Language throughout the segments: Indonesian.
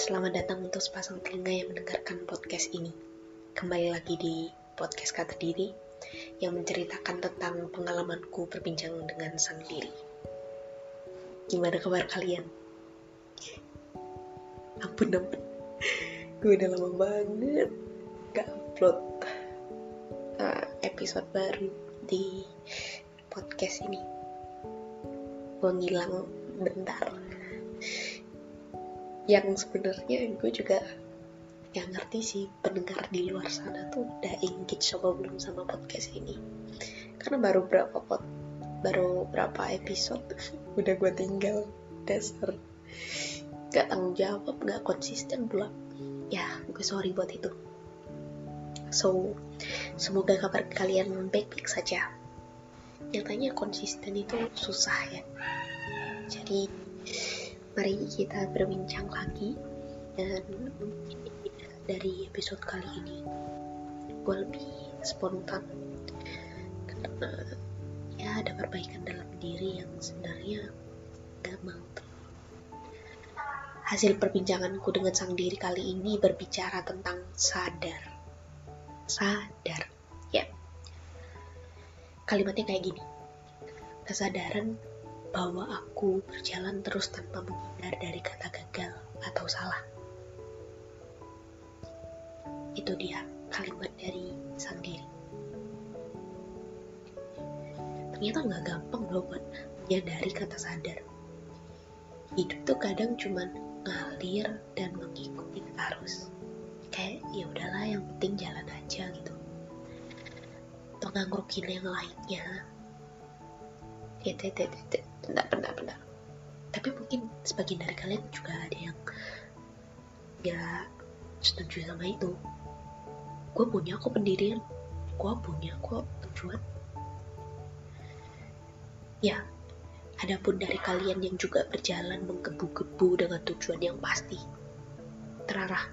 Selamat datang untuk sepasang telinga yang mendengarkan podcast ini. Kembali lagi di podcast kata diri yang menceritakan tentang pengalamanku berbincang dengan sang diri. Gimana kabar kalian? Ampun ampun, gue udah lama banget gak upload uh, episode baru di podcast ini. Gue ngilang bentar yang sebenarnya gue juga yang ngerti sih pendengar di luar sana tuh udah engage apa belum sama podcast ini. Karena baru berapa pot baru berapa episode udah gue tinggal. Dasar. Gak tanggung jawab gak konsisten pula. Ya gue sorry buat itu. So semoga kabar kalian baik-baik saja. Nyatanya konsisten itu susah ya. Jadi mari kita berbincang lagi dan dari episode kali ini gue lebih spontan karena ya ada perbaikan dalam diri yang sebenarnya gak mau hasil perbincanganku dengan sang diri kali ini berbicara tentang sadar. Sadar. Ya. Kalimatnya kayak gini. Kesadaran bahwa aku berjalan terus tanpa menghindar dari kata gagal atau salah. Itu dia kalimat dari sang diri. Ternyata nggak gampang loh buat menyadari kata sadar. Hidup tuh kadang cuman ngalir dan mengikuti arus. Kayak ya udahlah yang penting jalan aja gitu. Atau ngangrukin yang lainnya. Ya, bentar bentar bentar. Tapi mungkin sebagian dari kalian juga ada yang gak setuju sama itu. Gue punya kok pendirian. Gue punya kok tujuan. Ya adapun dari kalian yang juga berjalan menggebu-gebu dengan tujuan yang pasti terarah.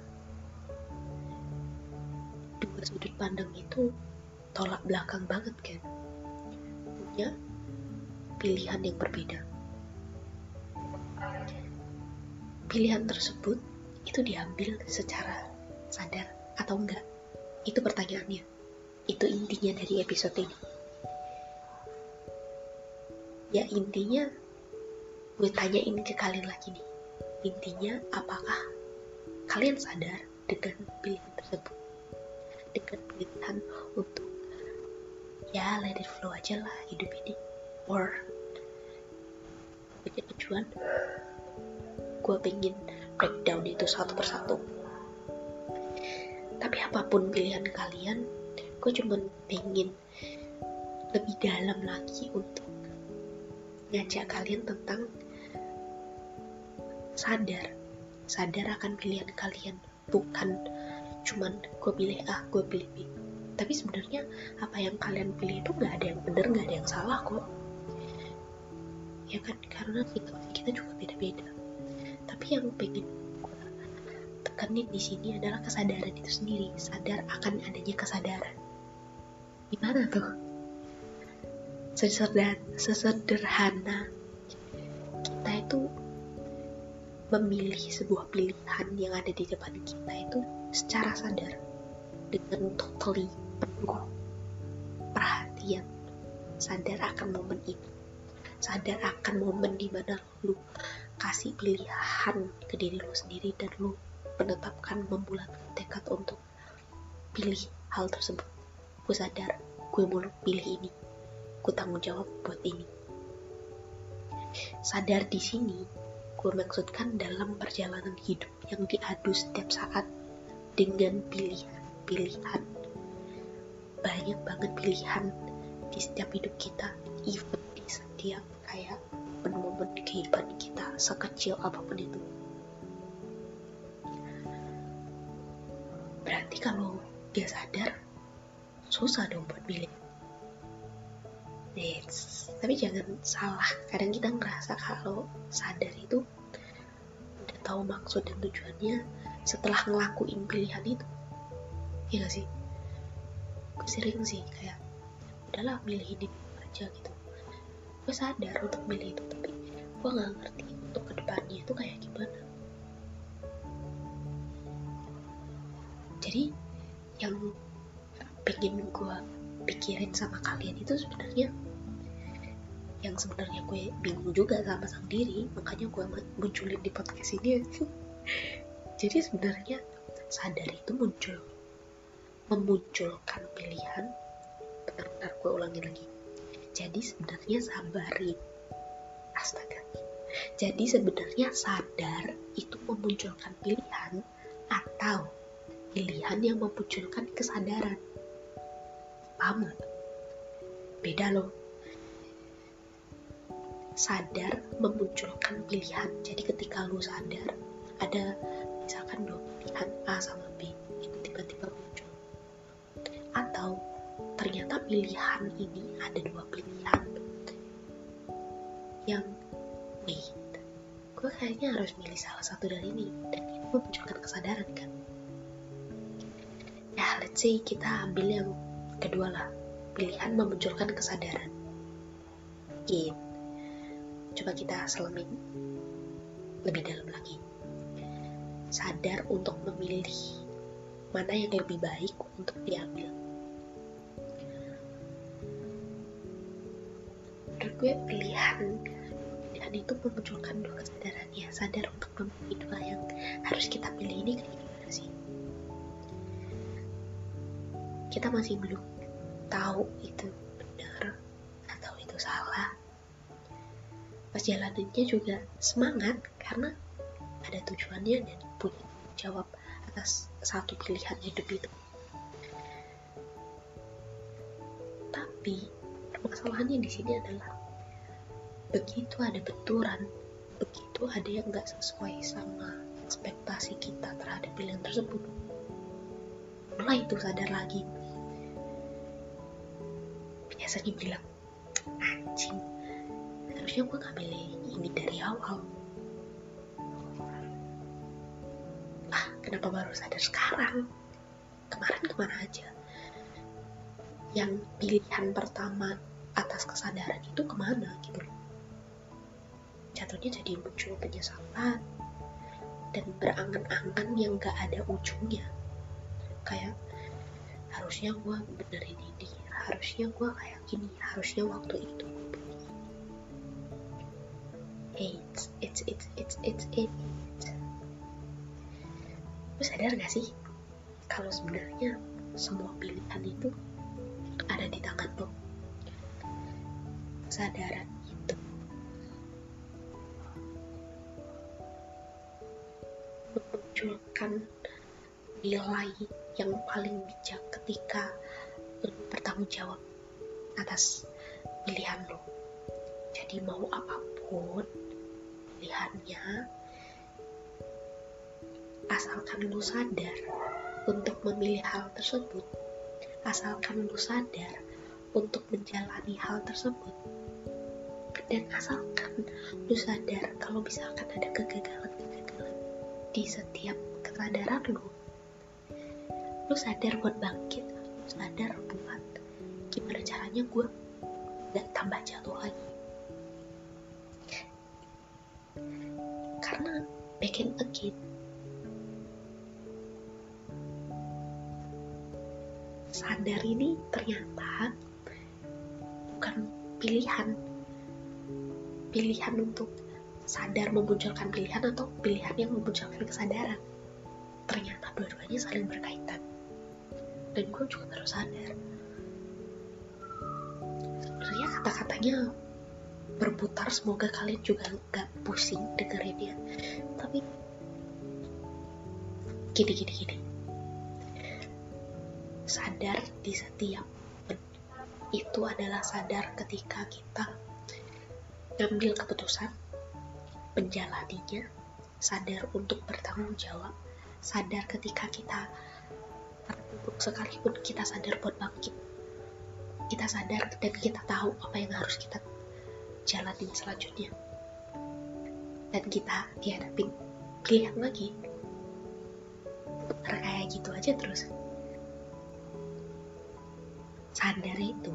Dua sudut pandang itu tolak belakang banget kan punya pilihan yang berbeda. Pilihan tersebut itu diambil secara sadar atau enggak? Itu pertanyaannya. Itu intinya dari episode ini. Ya intinya gue tanyain ke kalian lagi nih. Intinya apakah kalian sadar dengan pilihan tersebut? Dengan pilihan untuk ya let it flow aja lah hidup ini or punya tujuan. Gue pengen breakdown itu satu persatu. Tapi apa pun pilihan kalian gue cuma pengen lebih dalam lagi untuk ngajak kalian tentang sadar. Sadar akan pilihan kalian. Bukan cuman gue pilih A gue pilih B. Tapi sebenarnya apa yang kalian pilih itu nggak ada yang benar nggak ada yang salah kok ya kan karena situasi kita juga beda-beda. Tapi yang pengen gue tekanin di sini adalah kesadaran itu sendiri. Sadar akan adanya kesadaran. Gimana tuh? Sesederhana, sesederhana kita itu memilih sebuah pilihan yang ada di depan kita itu secara sadar dengan totally penuh perhatian. Sadar akan momen itu sadar akan momen di mana lu kasih pilihan ke diri lu sendiri dan lu menetapkan membulatkan tekad untuk pilih hal tersebut. Gue sadar gue mau pilih ini. Gue tanggung jawab buat ini. Sadar di sini gue maksudkan dalam perjalanan hidup yang diadu setiap saat dengan pilihan-pilihan. Banyak banget pilihan di setiap hidup kita even setiap kayak momen-momen kehidupan kita sekecil apa pun itu. Berarti kalau dia sadar susah dong buat pilih Yes. tapi jangan salah. Kadang kita ngerasa kalau sadar itu udah tahu maksud dan tujuannya setelah ngelakuin pilihan itu ya gak sih? Gue sering sih kayak udahlah milih ini aja gitu gue sadar untuk milih itu tapi gue nggak ngerti untuk ke depannya itu kayak gimana. Jadi yang pengen gue pikirin sama kalian itu sebenarnya yang sebenarnya gue bingung juga sama sang diri makanya gue munculin di podcast ini. Jadi sebenarnya sadar itu muncul memunculkan pilihan. Benar-benar gue ulangi lagi jadi sebenarnya sabari astaga. Jadi sebenarnya sadar itu memunculkan pilihan atau pilihan yang memunculkan kesadaran. Paham gak? beda loh. Sadar memunculkan pilihan. Jadi ketika lu sadar ada misalkan dua pilihan A sama B pilihan ini ada dua pilihan. Yang wait gue kayaknya harus milih salah satu dari ini. Dan ini memunculkan kesadaran kan? Ya let's say kita ambil yang kedua lah. Pilihan memunculkan kesadaran. Gitu coba kita selemin lebih dalam lagi. Sadar untuk memilih mana yang lebih baik untuk diambil. Gue pilihan pilihan itu memunculkan dua kesadaran ya sadar untuk memilih dua yang harus kita pilih ini kayak gimana sih? Kita masih belum tahu itu benar atau itu salah perjalanannya juga semangat karena ada tujuannya dan punya jawab atas satu pilihan hidup itu. Tapi permasalahannya di sini adalah begitu ada benturan, begitu ada yang nggak sesuai sama ekspektasi kita terhadap pilihan tersebut, mulai itu sadar lagi. Biasanya bilang, anjing, harusnya gue ngambil ini dari awal. Ah kenapa baru sadar sekarang? Kemarin ke mana aja? Yang pilihan pertama atas kesadaran itu ke mana gitu loh jatuhnya jadi muncul penyesalan dan berangan-angan yang gak ada ujungnya. Kayak harusnya gue benerin ini harusnya gue kayak gini harusnya waktu itu it's it's it's it's it's it lu sadar gak sih kalau sebenarnya semua pilihan itu ada di tangan lo? Kesadaran memunculkan nilai yang paling bijak ketika lo bertanggung jawab atas pilihan lo. Jadi mau apa pun pilihannya asalkan lu sadar untuk memilih hal tersebut. Asalkan lu sadar untuk menjalani hal tersebut. Dan asalkan lu sadar kalau misalkan ada kegagalan-kegagalan di setiap kesadaran lu lu sadar buat bangkit lu sadar buat gimana caranya gue gak tambah jatuh lagi. Karena begin again sadar ini ternyata bukan pilihan. Pilihan untuk sadar memunculkan pilihan atau pilihan yang memunculkan kesadaran. Ternyata dua-duanya saling berkaitan. Dan gue juga baru sadar. Sebenarnya kata-katanya berputar semoga kalian juga gak pusing dengerinnya tapi gini gini gini. Sadar di setiap itu adalah sadar ketika kita ngambil keputusan menjalaninya sadar untuk bertanggung jawab sadar ketika kita sekalipun kita sadar buat bangkit kita sadar dan kita tahu apa yang harus kita jalanin selanjutnya. Dan kita dihadapin pilihan lagi. Putar kayak gitu aja terus. Sadar itu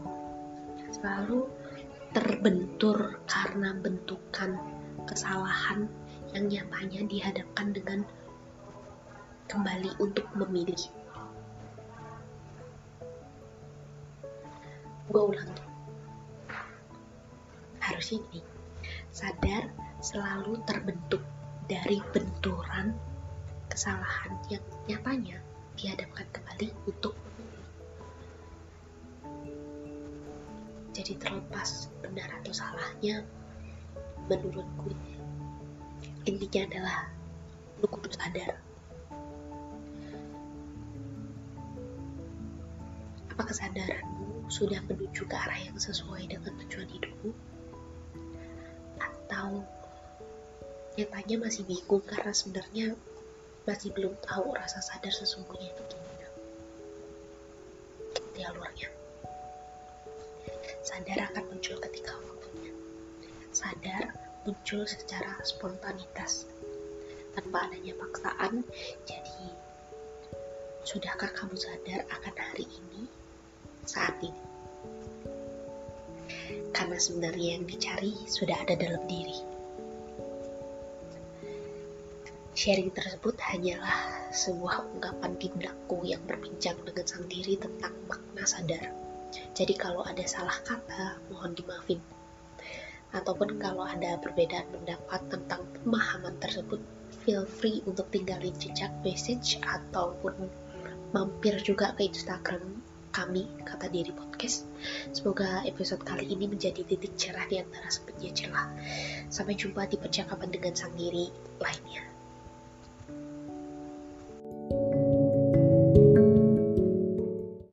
selalu terbentur karena bentukan kesalahan yang nyatanya dihadapkan dengan kembali untuk memilih. Gue ulang, Harus ini. Sadar selalu terbentuk dari benturan kesalahan yang nyatanya dihadapkan kembali untuk memilih. Jadi terlepas benar atau salahnya, menurut gue intinya adalah lu kudu sadar. Apa kesadaranmu sudah menuju ke arah yang sesuai dengan tujuan hidupmu? Atau nyatanya masih bingung karena sebenarnya masih belum tahu rasa sadar sesungguhnya itu gimana? Di alurnya. Sadar akan muncul ketika waktunya. Sadar muncul secara spontanitas tanpa adanya paksaan. Jadi sudahkah kamu sadar akan hari ini saat ini? Karena sebenarnya yang dicari sudah ada dalam diri. Sharing tersebut hanyalah sebuah ungkapan tindakku yang berbincang dengan sang diri tentang makna sadar. Jadi kalau ada salah kata mohon dimaafin ataupun kalau ada perbedaan pendapat tentang pemahaman tersebut feel free untuk tinggalin jejak message ataupun mampir juga ke Instagram kami kata diri podcast. Semoga episode kali ini menjadi titik cerah di antara sempitnya celah. Sampai jumpa di percakapan dengan sang diri lainnya